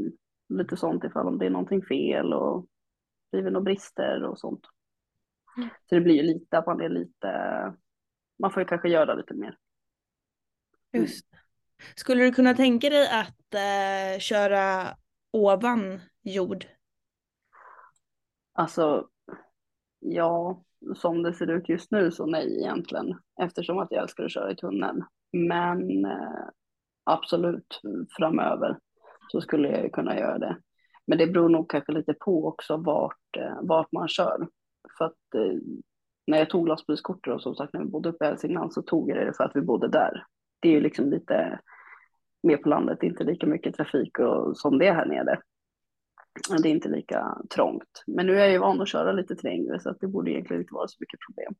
Speaker 2: lite sånt ifall om det är någonting fel och blivit några brister och sånt.
Speaker 1: Mm.
Speaker 2: Så det blir ju lite att man är lite, man får ju kanske göra lite mer.
Speaker 1: Just. Skulle du kunna tänka dig att eh, köra ovan jord?
Speaker 2: Alltså, ja, som det ser ut just nu så nej egentligen, eftersom att jag älskar att köra i tunneln. Men eh, absolut framöver så skulle jag ju kunna göra det. Men det beror nog kanske lite på också vart, eh, vart man kör. För att eh, när jag tog lastbilskortet och som sagt när vi bodde uppe i Hälsingland så tog jag det för att vi bodde där. Det är ju liksom lite mer på landet, inte lika mycket trafik och, som det är här nere. Det är inte lika trångt. Men nu är jag ju van att köra lite trängre så att det borde egentligen inte vara så mycket problem.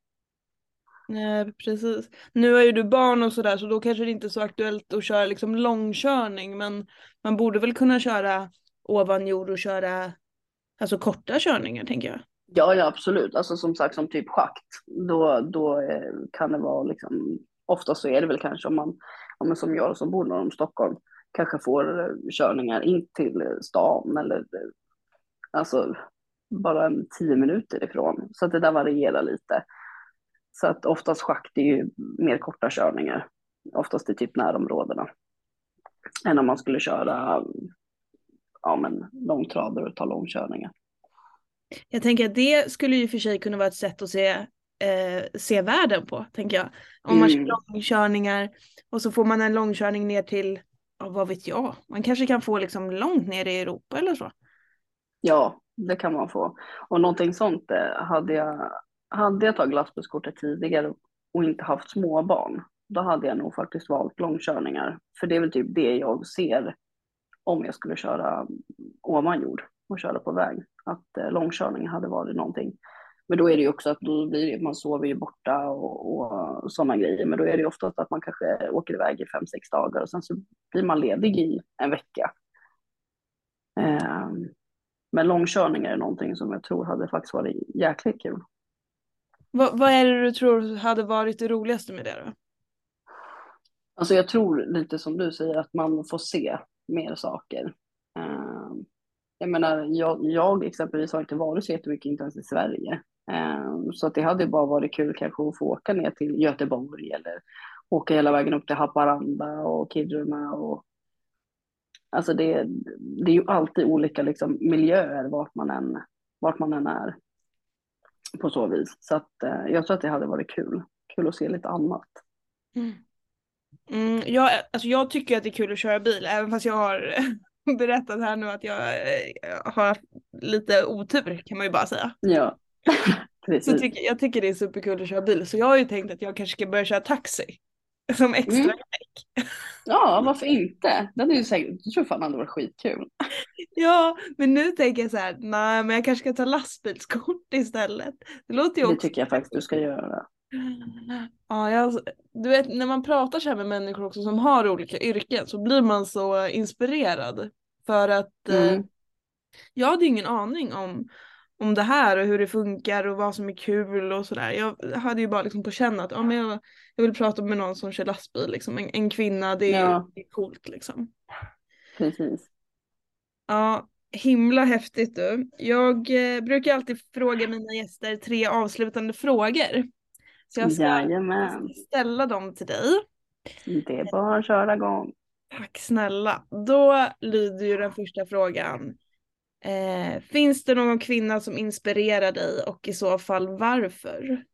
Speaker 1: Nej, precis. Nu är ju du barn och sådär så då kanske det inte är så aktuellt att köra liksom långkörning men man borde väl kunna köra ovan jord och köra alltså korta körningar tänker jag.
Speaker 2: Ja, ja absolut. Alltså som sagt som typ schakt. Då, då eh, kan det vara liksom, oftast så är det väl kanske om man, om man som jag som bor norr om Stockholm, kanske får eh, körningar in till stan eller eh, alltså bara en tio minuter ifrån. Så att det där varierar lite. Så att oftast schakt är ju mer korta körningar. Oftast i typ närområdena. än om man skulle köra ja, men, långtradare och ta långkörningar.
Speaker 1: Jag tänker att det skulle ju för sig kunna vara ett sätt att se, eh, se världen på, tänker jag. Om man
Speaker 2: Mm.
Speaker 1: kör långkörningar och så får man en långkörning ner till, ja, vad vet jag, man kanske kan få liksom långt ner i Europa eller så.
Speaker 2: Ja, det kan man få. Och någonting sånt eh, hade jag, hade jag tagit lastbilskortet tidigare och inte haft småbarn, då hade jag nog faktiskt valt långkörningar. För det är väl typ det jag ser om jag skulle köra ovan jord och köra på väg. Att eh, långkörning hade varit någonting. Men då är det ju också att då blir det, man sover ju borta och, och sådana grejer. Men då är det ju oftast att man kanske åker iväg i fem, sex dagar och sen så blir man ledig i en vecka. Ehm, men långkörningar är någonting som jag tror hade faktiskt varit jäkligt kul.
Speaker 1: Vad, vad är det du tror hade varit det roligaste med det då?
Speaker 2: Alltså jag tror lite som du säger att man får se mer saker. Ehm, jag menar, jag, jag exempelvis har inte varit så jättemycket inte ens i Sverige. Ehm, så att det hade bara varit kul kanske att få åka ner till Göteborg eller åka hela vägen upp till Haparanda och Kiruna och Alltså det, det är ju alltid olika liksom miljöer vart man än, vart man än är. På så vis. Så att eh, jag tror att det hade varit kul. Kul att se lite annat.
Speaker 1: Mm, jag, alltså jag tycker att det är kul att köra bil, även fast jag har <laughs> berättat här nu att jag eh, har lite otur kan man ju bara säga.
Speaker 2: Ja, <laughs>
Speaker 1: Så
Speaker 2: precis.
Speaker 1: tycker, jag tycker det är superkul att köra bil, så jag har ju tänkt att jag kanske ska börja köra taxi. Som extra
Speaker 2: Mm.
Speaker 1: knäck.
Speaker 2: Ja, varför inte? Det hade ju säkert, jag tror fan det hade varit skitkul.
Speaker 1: Ja, men nu tänker jag så här, nej men jag kanske ska ta lastbilskort istället. Det låter ju
Speaker 2: Det
Speaker 1: också...
Speaker 2: tycker jag faktiskt du ska göra.
Speaker 1: Ja, jag, du vet när man pratar så här med människor också som har olika yrken så blir man så inspirerad. För att eh,
Speaker 2: Mm.
Speaker 1: jag hade ingen aning om, om det här och hur det funkar och vad som är kul och sådär. Jag hade ju bara liksom på känn att ja, men jag, jag vill prata med någon som kör lastbil, liksom. en, en kvinna, det är,
Speaker 2: Ja.
Speaker 1: det är coolt liksom.
Speaker 2: Precis.
Speaker 1: Ja, himla häftigt du. Jag eh, brukar alltid fråga mina gäster tre avslutande frågor. Så jag ska,
Speaker 2: Jajamän.
Speaker 1: ställa dem till dig.
Speaker 2: Det är bara att köra igång.
Speaker 1: Tack snälla. Då lyder ju den första frågan. Eh, finns det någon kvinna som inspirerar dig och i så fall varför?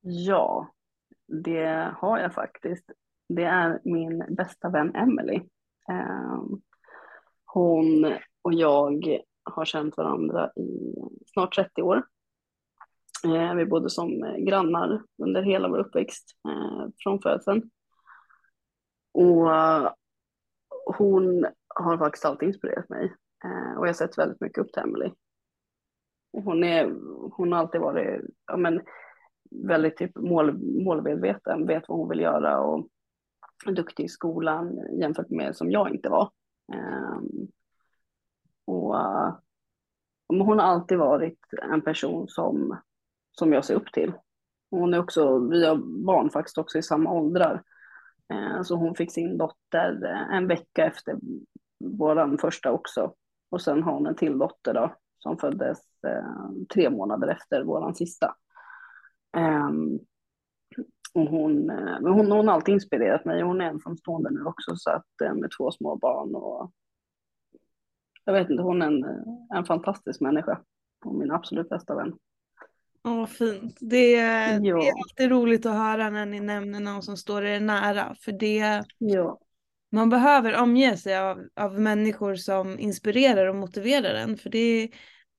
Speaker 2: Ja, det har jag faktiskt. Det är min bästa vän Emily. Eh, Hon och jag har känt varandra i snart 30 år. Eh, Vi bodde som grannar under hela vår uppväxt eh, från födseln. Och hon har faktiskt alltid inspirerat mig Eh, och jag har sett väldigt mycket upp till Emily. Hon, är, hon har alltid varit ja, men, väldigt typ mål, målmedveten, vet vad hon vill göra och är duktig i skolan jämfört med som jag inte var. Ehm, och eh, hon har alltid varit en person som, som jag ser upp till. Hon är också, vi har barn faktiskt också i samma åldrar. Eh, så hon fick sin dotter eh, en vecka efter våran första också. Och sen har hon en till dotter då, som föddes eh, tre månader efter våran sista. Ehm, och hon, eh, men hon, hon har alltid inspirerat mig. Hon är ensamstående nu också så att, eh, med två små barn. Och, jag vet inte, hon är en, eh, en fantastisk människa. Och min absolut bästa vän.
Speaker 1: Åh, vad fint. Det, är- det
Speaker 2: Ja.
Speaker 1: är alltid roligt att höra när ni nämner någon som står er nära. För det,
Speaker 2: Ja,
Speaker 1: man behöver omge sig av, av människor som inspirerar och motiverar en. För det,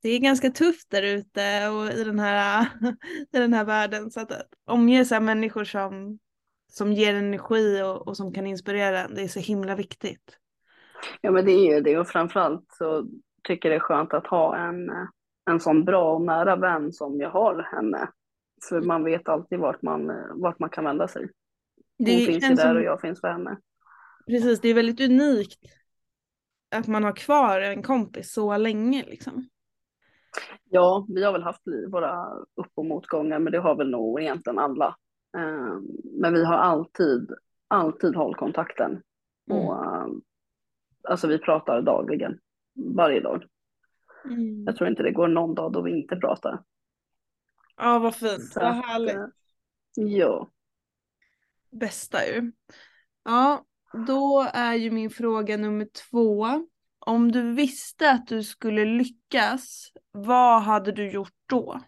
Speaker 1: det är ganska tufft där ute och i den här, <laughs> i den här världen. Så att omge sig av människor som, som ger energi och, och som kan inspirera en, det är så himla viktigt.
Speaker 2: ja men det är ju det. Och framförallt så tycker jag det är skönt att ha en, en sån bra och nära vän som jag har henne. För man vet alltid vart man, vart man kan vända sig. Hon
Speaker 1: Det
Speaker 2: finns ju där
Speaker 1: som-
Speaker 2: och jag finns för henne.
Speaker 1: Precis, det är väldigt unikt att man har kvar en kompis så länge liksom.
Speaker 2: Ja, vi har väl haft våra upp och motgångar, men det har väl nog egentligen alla. Eh, Men vi har alltid, alltid hållit kontakten. Och, eh, alltså vi pratar dagligen, varje dag.
Speaker 1: Mm.
Speaker 2: Jag tror inte det går någon dag då vi inte pratar.
Speaker 1: Ja, vad fint.
Speaker 2: Så
Speaker 1: Vad härligt.
Speaker 2: eh, Ja,
Speaker 1: Bästa ju. Ja, då är ju min fråga nummer två. Om du visste att du skulle lyckas, vad hade du gjort då?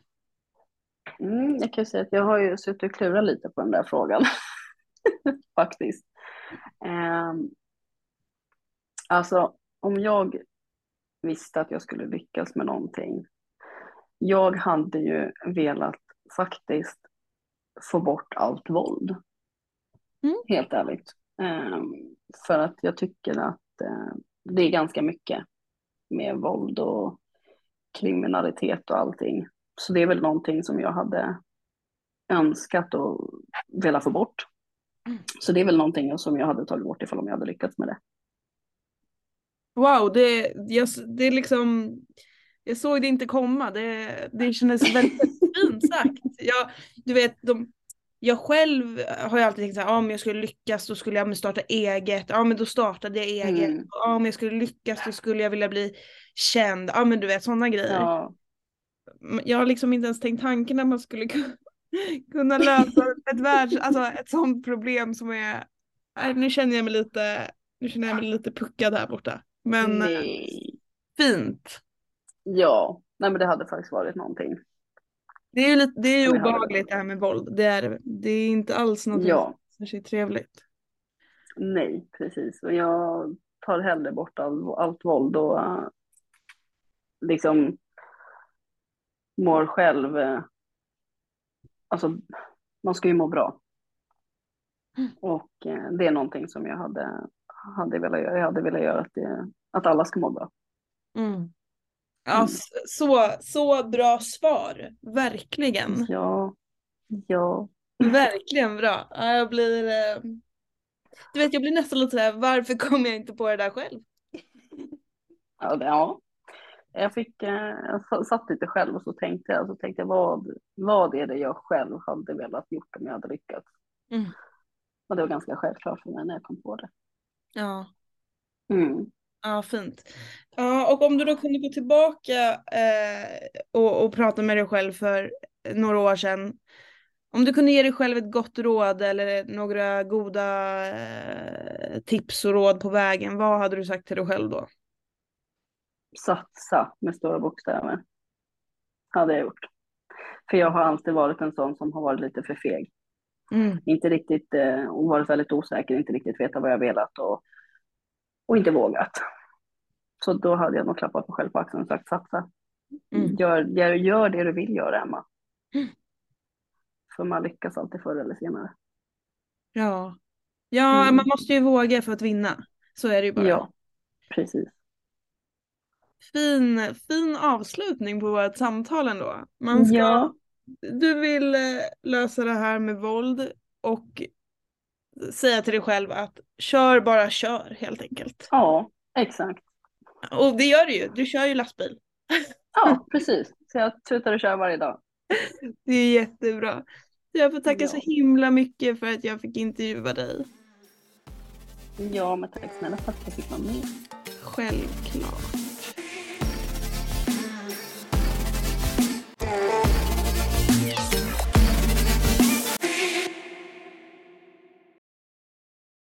Speaker 2: Mm, jag kan säga att jag har ju suttit och klurat lite på den där frågan. <laughs> Faktiskt. Um, alltså, om jag visste att jag skulle lyckas med någonting. Jag hade ju velat faktiskt få bort allt våld.
Speaker 1: Mm.
Speaker 2: Helt ärligt. Um, för att jag tycker att uh, det är ganska mycket med våld och kriminalitet och allting. Så det är väl någonting som jag hade önskat och velat få bort.
Speaker 1: Mm.
Speaker 2: Så det är väl någonting som jag hade tagit bort ifall om jag hade lyckats med det.
Speaker 1: Wow, det, jag, det är liksom, jag såg det inte komma. Det, det kändes väldigt fint sagt. Jag, du vet, de, jag själv har ju alltid tänkt så här, om jag skulle lyckas då skulle jag starta eget, ja men då startade jag eget,
Speaker 2: Mm.
Speaker 1: ja, om jag skulle lyckas då skulle jag vilja bli känd, ja men du vet sådana grejer.
Speaker 2: Ja,
Speaker 1: Jag har liksom inte ens tänkt tanken att man skulle <laughs> ku- kunna lösa ett världs, alltså ett sånt problem som är, nej, nu känner jag mig lite, nu känner jag mig lite puckad här borta. Men eh,
Speaker 2: nej.
Speaker 1: fint.
Speaker 2: Ja, nej men det hade faktiskt varit någonting.
Speaker 1: Det är ju, lite, det är ju
Speaker 2: Som
Speaker 1: obehagligt det här med våld, det är det. Är inte alls något
Speaker 2: Ja,
Speaker 1: särskilt trevligt.
Speaker 2: nej, precis. Och jag tar hellre bort all, allt våld och uh, liksom mår själv. Uh, alltså, man ska ju må bra.
Speaker 1: Mm.
Speaker 2: Och uh, det är någonting som jag hade, hade velat göra. Jag hade velat göra att, det, att alla ska må bra.
Speaker 1: Mm. Ja,
Speaker 2: Mm.
Speaker 1: så, så bra svar. Verkligen.
Speaker 2: Ja, ja,
Speaker 1: Verkligen bra. Ja, Jag blir, eh, du vet jag blir nästan lite såhär, varför kom jag inte på det där själv?
Speaker 2: ja. Jag fick, eh, jag satt lite själv och så tänkte jag, så tänkte jag vad, vad är det jag själv hade velat gjort om jag hade lyckats?
Speaker 1: Mm.
Speaker 2: Och det var ganska självklart för mig när jag kom på det.
Speaker 1: Ja.
Speaker 2: Mm.
Speaker 1: Ja, fint. Ja, och om du då kunde gå tillbaka eh, och, och prata med dig själv för några år sedan. Om du kunde ge dig själv ett gott råd eller några goda eh, tips och råd på vägen, vad hade du sagt till dig själv då?
Speaker 2: Satsa med stora bokstäver. Hade jag gjort. För jag har alltid varit en sån som har varit lite för feg.
Speaker 1: Mm.
Speaker 2: Inte riktigt, eh, och varit väldigt osäker, inte riktigt veta vad jag velat och, och inte vågat. Så då hade jag nog klappat mig själv på axeln och sagt satsa.
Speaker 1: Mm.
Speaker 2: Gör, gör, gör det du vill göra, Emma.
Speaker 1: Mm.
Speaker 2: För man lyckas alltid förr eller senare.
Speaker 1: Ja. Ja,
Speaker 2: Mm.
Speaker 1: man måste ju våga för att vinna. Så är det ju bara.
Speaker 2: Ja, precis.
Speaker 1: Fin, fin avslutning på vårt samtal ändå. Man ska,
Speaker 2: Ja,
Speaker 1: Du vill eh, lösa det här med våld och säga till dig själv att kör bara kör helt enkelt.
Speaker 2: ja, exakt.
Speaker 1: Och det gör du ju, du kör ju lastbil.
Speaker 2: Ja, precis. Så jag tutar och kör varje dag.
Speaker 1: Det är jättebra. Jag får tacka
Speaker 2: Ja.
Speaker 1: så himla mycket för att jag fick intervjua dig.
Speaker 2: Ja, men tack snälla för att jag fick vara med.
Speaker 1: Självklart.